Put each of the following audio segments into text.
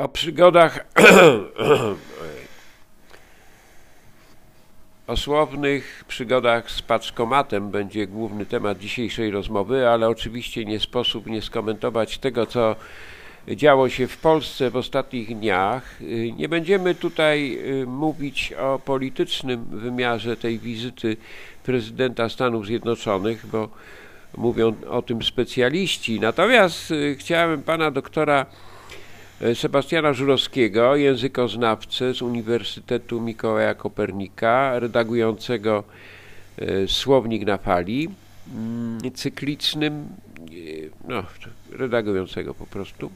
O przygodach o słownych przygodach z paczkomatem będzie główny temat dzisiejszej rozmowy, ale oczywiście nie sposób nie skomentować tego, co działo się w Polsce w ostatnich dniach. Nie będziemy tutaj y, mówić o politycznym wymiarze tej wizyty prezydenta Stanów Zjednoczonych, bo mówią o tym specjaliści. Natomiast y, chciałem pana doktora Sebastiana Żurowskiego, językoznawcę z Uniwersytetu Mikołaja Kopernika, redagującego e, Słownik na fali, mm, cyklicznym, e, no, redagującego po prostu.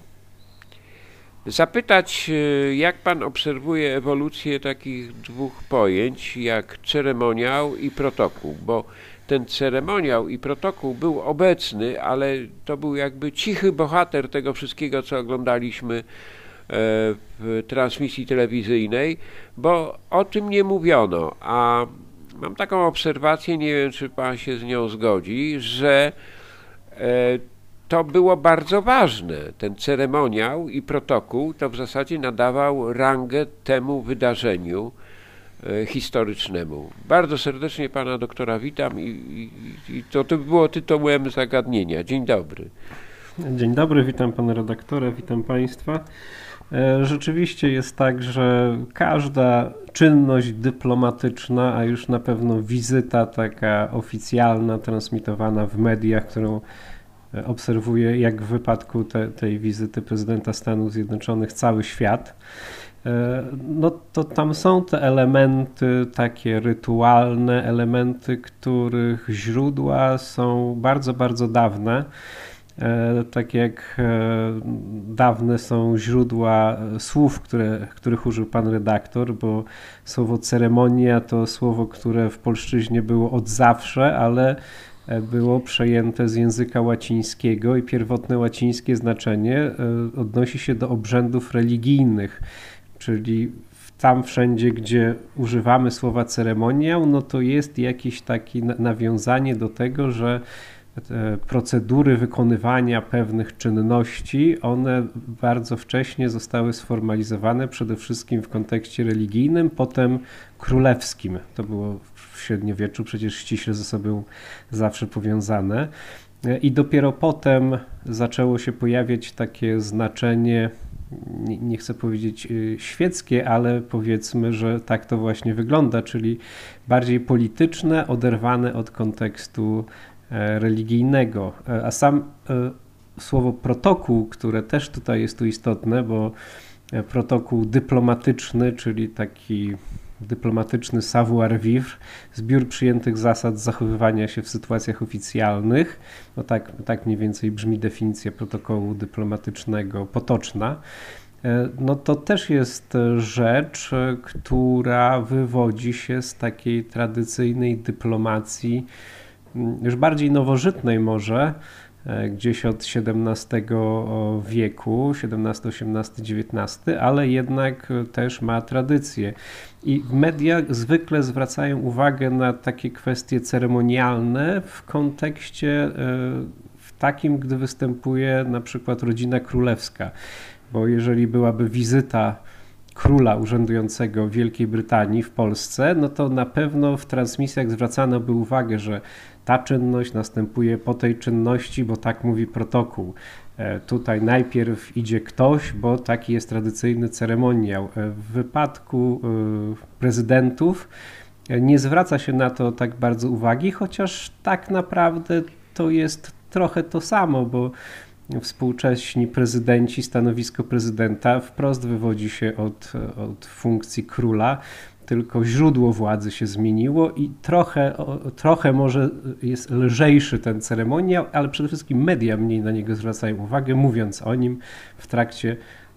Zapytać, jak pan obserwuje ewolucję takich dwóch pojęć, jak ceremoniał i protokół, bo ten ceremoniał i protokół był obecny, ale to był jakby cichy bohater tego wszystkiego, co oglądaliśmy e, w transmisji telewizyjnej, bo o tym nie mówiono, a mam taką obserwację, nie wiem czy pan się z nią zgodzi, że e, to było bardzo ważne. Ten ceremoniał i protokół to w zasadzie nadawał rangę temu wydarzeniu historycznemu. Bardzo serdecznie pana doktora witam i, i, to, to było tytułem zagadnienia. Dzień dobry. Dzień dobry, witam pana redaktora, witam państwa. E, rzeczywiście jest tak, że każda czynność dyplomatyczna, a już na pewno wizyta taka oficjalna, transmitowana w mediach, którą e, obserwuje, jak w wypadku te, tej wizyty prezydenta Stanów Zjednoczonych, cały świat, E, no to tam są te elementy takie rytualne, elementy, których źródła są bardzo, bardzo dawne. E, tak jak e, dawne są źródła słów, które, których użył pan redaktor, bo słowo ceremonia to słowo, które w polszczyźnie było od zawsze, ale było przejęte z języka łacińskiego i pierwotne łacińskie znaczenie odnosi się do obrzędów religijnych. Czyli tam wszędzie, gdzie używamy słowa ceremoniał, no to jest jakieś takie nawiązanie do tego, że procedury wykonywania pewnych czynności, one bardzo wcześnie zostały sformalizowane przede wszystkim w kontekście religijnym, potem królewskim. To było w średniowieczu przecież ściśle ze sobą zawsze powiązane. I dopiero potem zaczęło się pojawiać takie znaczenie nie chcę powiedzieć y, świeckie, ale powiedzmy, że tak to właśnie wygląda, czyli bardziej polityczne, oderwane od kontekstu e, religijnego. E, a sam e, słowo protokół, które też tutaj jest tu istotne, bo protokół dyplomatyczny, czyli taki dyplomatyczny savoir-vivre, zbiór przyjętych zasad zachowywania się w sytuacjach oficjalnych. No tak, tak mniej więcej brzmi definicja protokołu dyplomatycznego potoczna. E, no to też jest rzecz, która wywodzi się z takiej tradycyjnej dyplomacji, już bardziej nowożytnej może, E, gdzieś od XVII wieku, XVII, XVIII, XIX, ale jednak też ma tradycję. I media zwykle zwracają uwagę na takie kwestie ceremonialne w kontekście e, w takim, gdy występuje na przykład rodzina królewska. Bo jeżeli byłaby wizyta króla urzędującego Wielkiej Brytanii w Polsce, no to na pewno w transmisjach zwracano by uwagę, że ta czynność następuje po tej czynności, bo tak mówi protokół. E, tutaj najpierw idzie ktoś, bo taki jest tradycyjny ceremoniał. E, w wypadku e, prezydentów nie zwraca się na to tak bardzo uwagi, chociaż tak naprawdę to jest trochę to samo, bo współcześni prezydenci, stanowisko prezydenta wprost wywodzi się od, od funkcji króla tylko źródło władzy się zmieniło i trochę, trochę może jest lżejszy ten ceremoniał, ale przede wszystkim media mniej na niego zwracają uwagę, mówiąc o nim w trakcie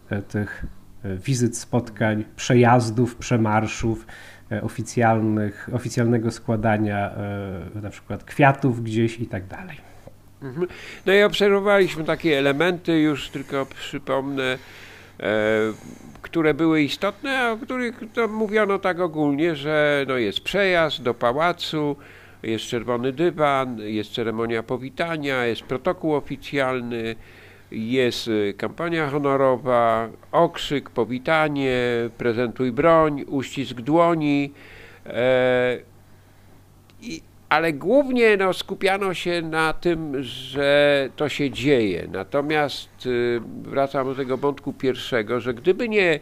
e, tych e, wizyt, spotkań, przejazdów, przemarszów, e, oficjalnych, oficjalnego składania na przykład kwiatów gdzieś i tak dalej. Mhm. No i obserwowaliśmy takie elementy, już tylko przypomnę, które były istotne, a o których to mówiono tak ogólnie, że no jest przejazd do pałacu, jest czerwony dywan, jest ceremonia powitania, jest protokół oficjalny, jest kampania honorowa, okrzyk, powitanie, prezentuj broń, uścisk dłoni. I, ale głównie no, skupiano się na tym, że to się dzieje. Natomiast y, wracam do tego wątku pierwszego, że gdyby nie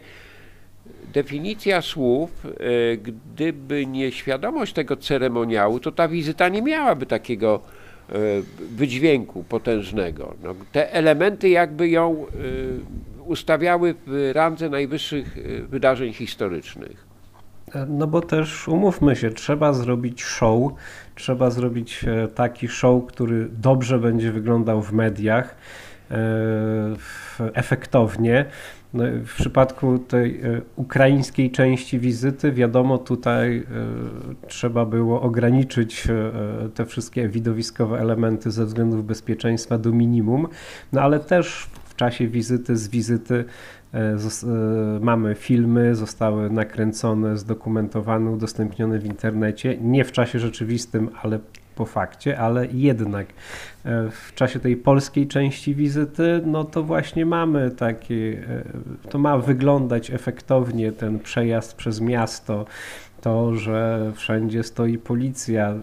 definicja słów, y, gdyby nie świadomość tego ceremoniału, to ta wizyta nie miałaby takiego y, wydźwięku potężnego. No, te elementy jakby ją ustawiały w randze najwyższych wydarzeń historycznych. No bo też umówmy się, trzeba zrobić show, trzeba zrobić e, taki show, który dobrze będzie wyglądał w mediach, e, efektownie. No, w przypadku tej e, ukraińskiej części wizyty, wiadomo, tutaj trzeba było ograniczyć te wszystkie widowiskowe elementy ze względów bezpieczeństwa do minimum, no ale też w czasie wizyty, z wizyty mamy filmy, zostały nakręcone, zdokumentowane, udostępnione w internecie, nie w czasie rzeczywistym, ale po fakcie, ale jednak. E, w czasie tej polskiej części wizyty, no to właśnie mamy takie, to ma wyglądać efektownie ten przejazd przez miasto, to, że wszędzie stoi policja,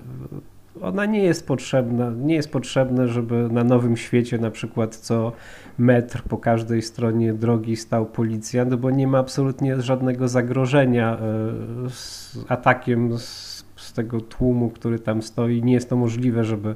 ona nie jest potrzebna, nie jest potrzebne, żeby na Nowym Świecie na przykład co metr po każdej stronie drogi stał policjant, no bo nie ma absolutnie żadnego zagrożenia e, z atakiem z, z tego tłumu, który tam stoi. Nie jest to możliwe, żeby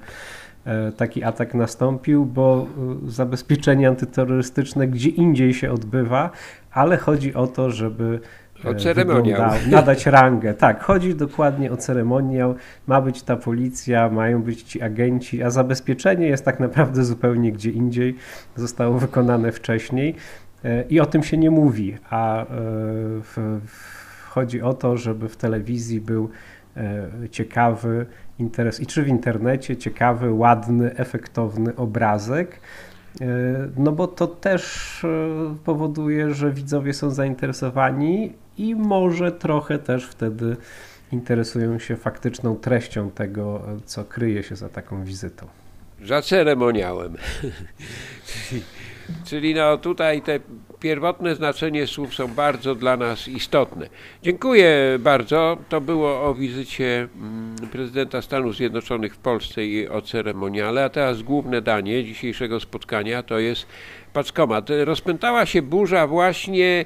e, taki atak nastąpił, bo e, zabezpieczenie antyterrorystyczne gdzie indziej się odbywa, ale chodzi o to, żeby o ceremoniał. Nadać rangę. Tak, chodzi dokładnie o ceremoniał. Ma być ta policja, mają być ci agenci, a zabezpieczenie jest tak naprawdę zupełnie gdzie indziej. Zostało wykonane wcześniej e, i o tym się nie mówi. A e, w, w, chodzi o to, żeby w telewizji był e, ciekawy interes i czy w internecie ciekawy, ładny, efektowny obrazek E, no bo to też e, powoduje, że widzowie są zainteresowani i może trochę też wtedy interesują się faktyczną treścią tego, co kryje się za taką wizytą. Za ceremoniałem. Czyli no tutaj te pierwotne znaczenie słów są bardzo dla nas istotne. Dziękuję bardzo. To było o wizycie mm, prezydenta Stanów Zjednoczonych w Polsce i o ceremoniale, a teraz główne danie dzisiejszego spotkania to jest paczkomat. Rozpętała się burza właśnie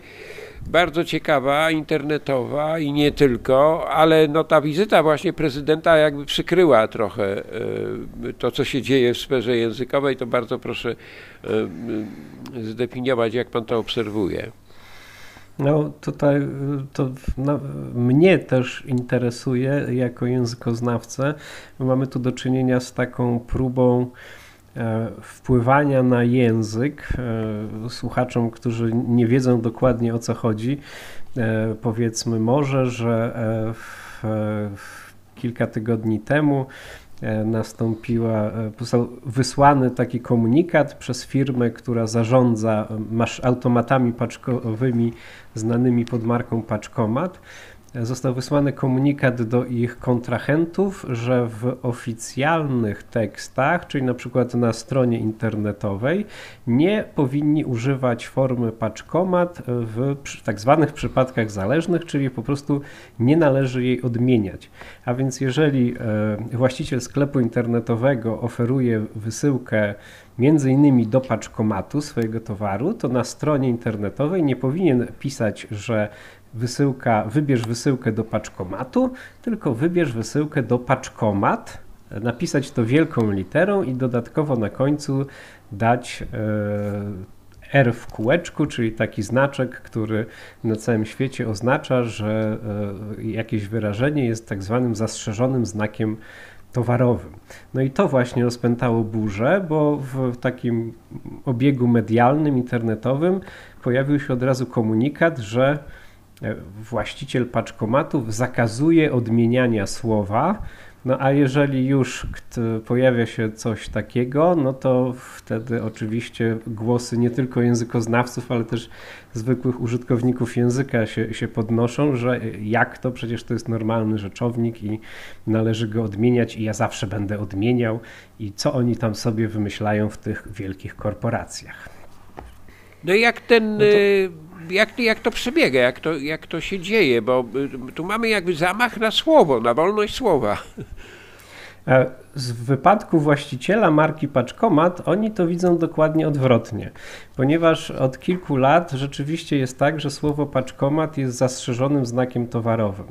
bardzo ciekawa, internetowa i nie tylko, ale no ta wizyta właśnie prezydenta jakby przykryła trochę e, to, co się dzieje w sferze językowej, to bardzo proszę e, zdefiniować, jak pan to obserwuje. No tutaj to no, mnie też interesuje jako językoznawcę. Mamy tu do czynienia z taką próbą E, wpływania na język e, słuchaczom, którzy nie wiedzą dokładnie o co chodzi. E, powiedzmy może, że w, kilka tygodni temu nastąpiła, został wysłany taki komunikat przez firmę, która zarządza masz automatami paczkowymi znanymi pod marką Paczkomat, został wysłany komunikat do ich kontrahentów, że w oficjalnych tekstach, czyli na przykład na stronie internetowej, nie powinni używać formy paczkomat w tak zwanych przypadkach zależnych, czyli po prostu nie należy jej odmieniać. A więc jeżeli e, właściciel sklepu internetowego oferuje wysyłkę między innymi do paczkomatu swojego towaru, to na stronie internetowej nie powinien pisać, że wysyłka, wybierz wysyłkę do paczkomatu, tylko wybierz wysyłkę do paczkomat, napisać to wielką literą i dodatkowo na końcu dać e, R w kółeczku, czyli taki znaczek, który na całym świecie oznacza, że e, jakieś wyrażenie jest tak zwanym zastrzeżonym znakiem towarowym. No i to właśnie rozpętało burzę, bo w takim obiegu medialnym, internetowym pojawił się od razu komunikat, że właściciel paczkomatów zakazuje odmieniania słowa No a jeżeli już pojawia się coś takiego, no to wtedy oczywiście głosy nie tylko językoznawców, ale też zwykłych użytkowników języka się, się podnoszą, że jak to, przecież to jest normalny rzeczownik i należy go odmieniać i ja zawsze będę odmieniał i co oni tam sobie wymyślają w tych wielkich korporacjach. No jak ten... No to y, jak, jak to przebiega, jak to, jak to się dzieje, bo y, tu mamy jakby zamach na słowo, na wolność słowa. E, w wypadku właściciela marki Paczkomat oni to widzą dokładnie odwrotnie, ponieważ od kilku lat rzeczywiście jest tak, że słowo paczkomat jest zastrzeżonym znakiem towarowym.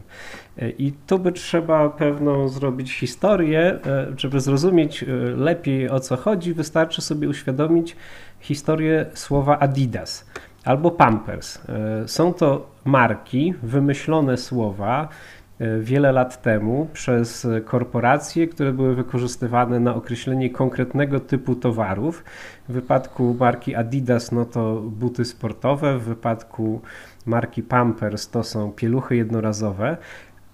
E, I tu by trzeba pewną zrobić historię, e, żeby zrozumieć lepiej o co chodzi, wystarczy sobie uświadomić historię słowa Adidas albo Pampers. E, są to marki, wymyślone słowa e, wiele lat temu przez korporacje, które były wykorzystywane na określenie konkretnego typu towarów. W wypadku marki Adidas no to buty sportowe, w wypadku marki Pampers to są pieluchy jednorazowe,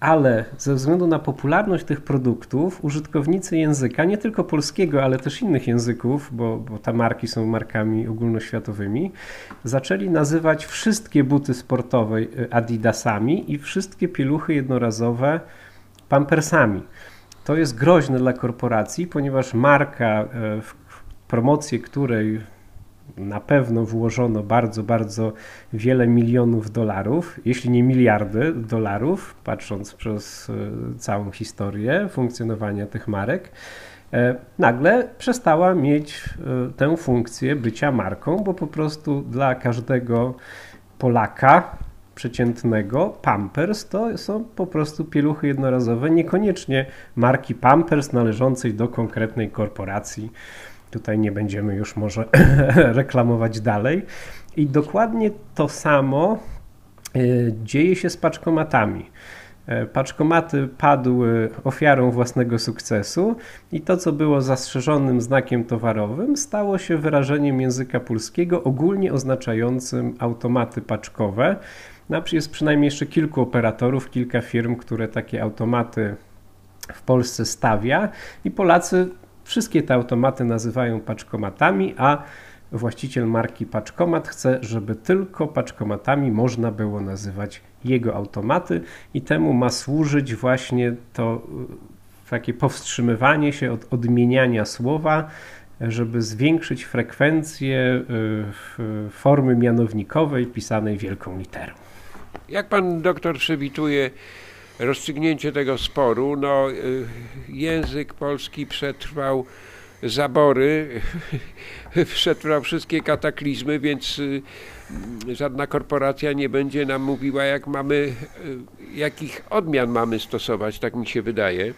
ale ze względu na popularność tych produktów, użytkownicy języka, nie tylko polskiego, ale też innych języków, bo, bo te marki są markami ogólnoświatowymi, zaczęli nazywać wszystkie buty sportowe y, Adidasami i wszystkie pieluchy jednorazowe Pampersami. To jest groźne dla korporacji, ponieważ marka, y, w promocję której na pewno włożono bardzo, bardzo wiele milionów dolarów, jeśli nie miliardy dolarów, patrząc przez e, całą historię funkcjonowania tych marek, e, nagle przestała mieć e, tę funkcję bycia marką, bo po prostu dla każdego Polaka przeciętnego Pampers to są po prostu pieluchy jednorazowe, niekoniecznie marki Pampers należącej do konkretnej korporacji Tutaj nie będziemy już może reklamować dalej. I dokładnie to samo e, dzieje się z paczkomatami. E, paczkomaty padły ofiarą własnego sukcesu i to, co było zastrzeżonym znakiem towarowym, stało się wyrażeniem języka polskiego ogólnie oznaczającym automaty paczkowe. No, jest przynajmniej jeszcze kilku operatorów, kilka firm, które takie automaty w Polsce stawia i Polacy Wszystkie te automaty nazywają paczkomatami, a właściciel marki Paczkomat chce, żeby tylko paczkomatami można było nazywać jego automaty i temu ma służyć właśnie to y, takie powstrzymywanie się od odmieniania słowa, żeby zwiększyć frekwencję y, formy mianownikowej pisanej wielką literą. Jak pan doktor przewiduje rozstrzygnięcie tego sporu. No, y, język polski przetrwał zabory, przetrwał wszystkie kataklizmy, więc y, żadna korporacja nie będzie nam mówiła, jak mamy, y, jakich odmian mamy stosować, tak mi się wydaje.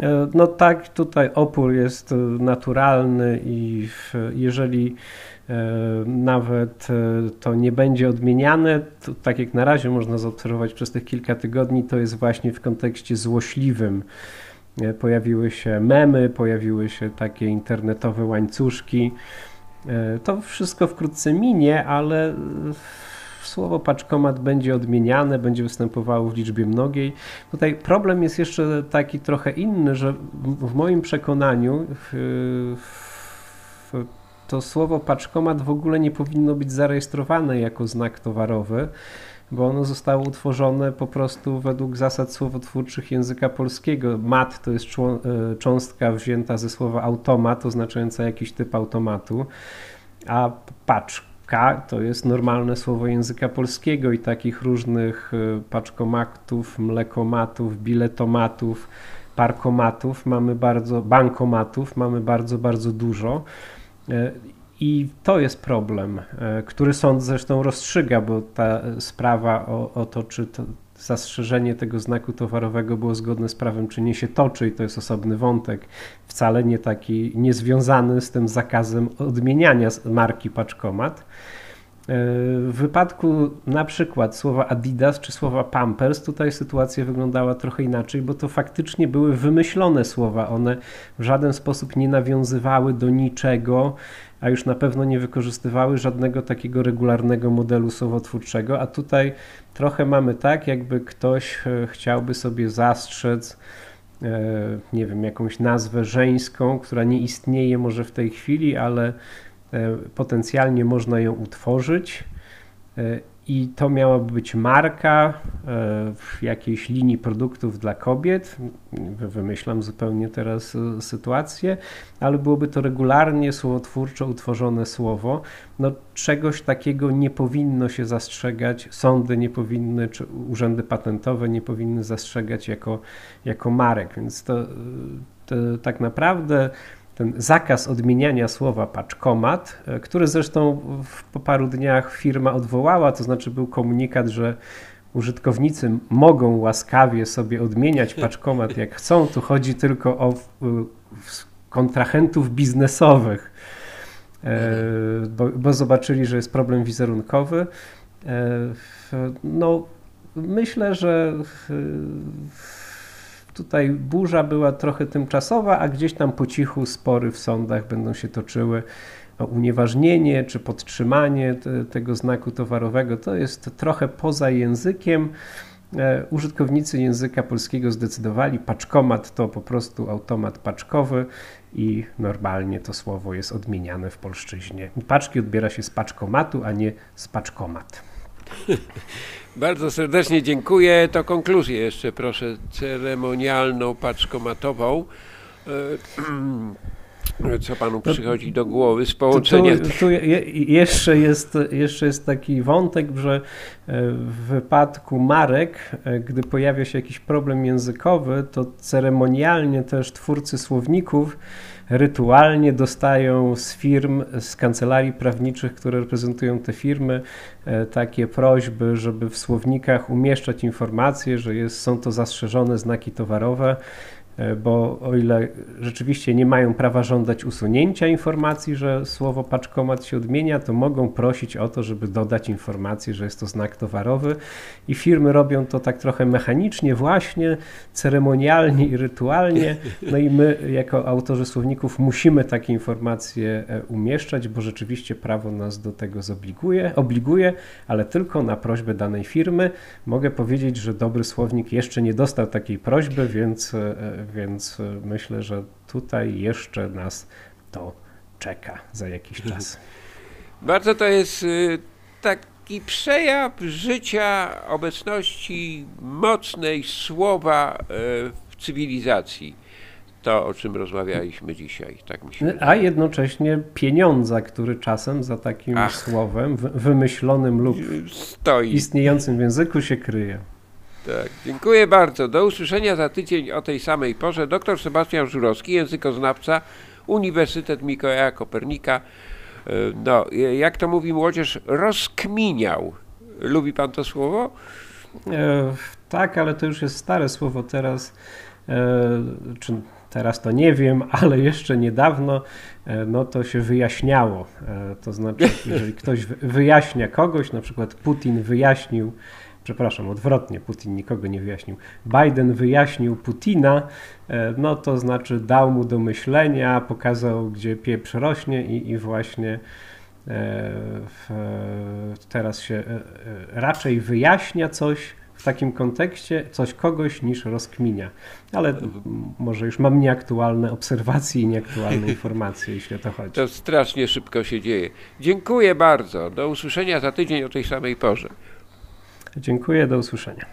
E, no tak, tutaj opór jest naturalny i jeżeli nawet e, to nie będzie odmieniane. To, tak jak na razie można zaobserwować przez tych kilka tygodni, to jest właśnie w kontekście złośliwym. E, pojawiły się memy, pojawiły się takie internetowe łańcuszki. To wszystko wkrótce minie, ale słowo paczkomat będzie odmieniane, będzie występowało w liczbie mnogiej. Tutaj problem jest jeszcze taki trochę inny, że w moim przekonaniu w, w to słowo paczkomat w ogóle nie powinno być zarejestrowane jako znak towarowy, bo ono zostało utworzone po prostu według zasad słowotwórczych języka polskiego. Mat to jest e, cząstka wzięta ze słowa automat, oznaczająca jakiś typ automatu, a paczka to jest normalne słowo języka polskiego i takich różnych e, paczkomatów, mlekomatów, biletomatów, parkomatów mamy bardzo, bankomatów mamy bardzo, bardzo dużo. E, I to jest problem, e, który sąd zresztą rozstrzyga, bo ta sprawa o, o to, czy to zastrzeżenie tego znaku towarowego było zgodne z prawem, czy nie się toczy, i to jest osobny wątek, wcale nie taki niezwiązany z tym zakazem odmieniania marki paczkomat. W wypadku na przykład słowa Adidas czy słowa Pampers, tutaj sytuacja wyglądała trochę inaczej, bo to faktycznie były wymyślone słowa. One w żaden sposób nie nawiązywały do niczego, a już na pewno nie wykorzystywały żadnego takiego regularnego modelu słowotwórczego. A tutaj trochę mamy tak, jakby ktoś e, chciałby sobie zastrzec nie wiem, jakąś nazwę żeńską, która nie istnieje może w tej chwili, ale potencjalnie można ją utworzyć i to miałaby być marka e, jakiejś linii produktów dla kobiet. Wymyślam zupełnie teraz e, sytuację, ale byłoby to regularnie słowotwórczo utworzone słowo. No, czegoś takiego nie powinno się zastrzegać, sądy nie powinny, czy urzędy patentowe nie powinny zastrzegać jako, jako marek, więc to, to tak naprawdę ten zakaz odmieniania słowa paczkomat, e, który zresztą po paru dniach firma odwołała, to znaczy był komunikat, że użytkownicy mogą łaskawie sobie odmieniać paczkomat jak chcą. Tu chodzi tylko o kontrahentów biznesowych, e, bo, bo zobaczyli, że jest problem wizerunkowy. E, no, myślę, że Tutaj burza była trochę tymczasowa, a gdzieś tam po cichu spory w sądach będą się toczyły o unieważnienie czy podtrzymanie te, tego znaku towarowego. To jest trochę poza językiem. E, użytkownicy języka polskiego zdecydowali, paczkomat to po prostu automat paczkowy i normalnie to słowo jest odmieniane w polszczyźnie. Paczki odbiera się z paczkomatu, a nie z paczkomat. Bardzo serdecznie dziękuję. To konkluzję jeszcze proszę ceremonialną, paczkomatową. Co panu przychodzi do głowy z połączenia? Tu, tu, tu jeszcze, jest, jeszcze jest taki wątek, że e, w wypadku marek, e, gdy pojawia się jakiś problem językowy, to ceremonialnie też twórcy słowników rytualnie dostają z firm, z kancelarii prawniczych, które reprezentują te firmy, e, takie prośby, żeby w słownikach umieszczać informacje, że jest, są to zastrzeżone znaki towarowe bo o ile rzeczywiście nie mają prawa żądać usunięcia informacji, że słowo paczkomat się odmienia, to mogą prosić o to, żeby dodać informację, że jest to znak towarowy i firmy robią to tak trochę mechanicznie, właśnie ceremonialnie i rytualnie. No i my jako autorzy słowników musimy takie informacje e, umieszczać, bo rzeczywiście prawo nas do tego zobliguje, obliguje, ale tylko na prośbę danej firmy. Mogę powiedzieć, że dobry słownik jeszcze nie dostał takiej prośby, więc e, więc e, myślę, że tutaj jeszcze nas to czeka za jakiś czas. Bardzo to jest y, taki przejaw życia, obecności mocnej słowa e, w cywilizacji. To, o czym rozmawialiśmy dzisiaj, tak myślę. A jednocześnie pieniądza, który czasem za takim Ach. słowem wymyślonym lub Stoi. istniejącym w języku się kryje. Tak, dziękuję bardzo. Do usłyszenia za tydzień o tej samej porze. Dr Sebastian Żurowski, językoznawca, Uniwersytet Mikołaja Kopernika. E, no, jak to mówi młodzież, rozkminiał. Lubi pan to słowo? E, tak, ale to już jest stare słowo teraz. E, czy teraz to nie wiem, ale jeszcze niedawno e, no to się wyjaśniało. E, to znaczy, jeżeli ktoś wyjaśnia kogoś, na przykład Putin wyjaśnił przepraszam, odwrotnie, Putin nikogo nie wyjaśnił. Biden wyjaśnił Putina, e, no to znaczy dał mu do myślenia, pokazał, gdzie pieprz rośnie i, i właśnie e, teraz się e, raczej wyjaśnia coś w takim kontekście, coś kogoś niż rozkminia. Ale może już mam nieaktualne obserwacje i nieaktualne informacje, jeśli o to chodzi. To strasznie szybko się dzieje. Dziękuję bardzo. Do usłyszenia za tydzień o tej samej porze. Dziękuję, do usłyszenia.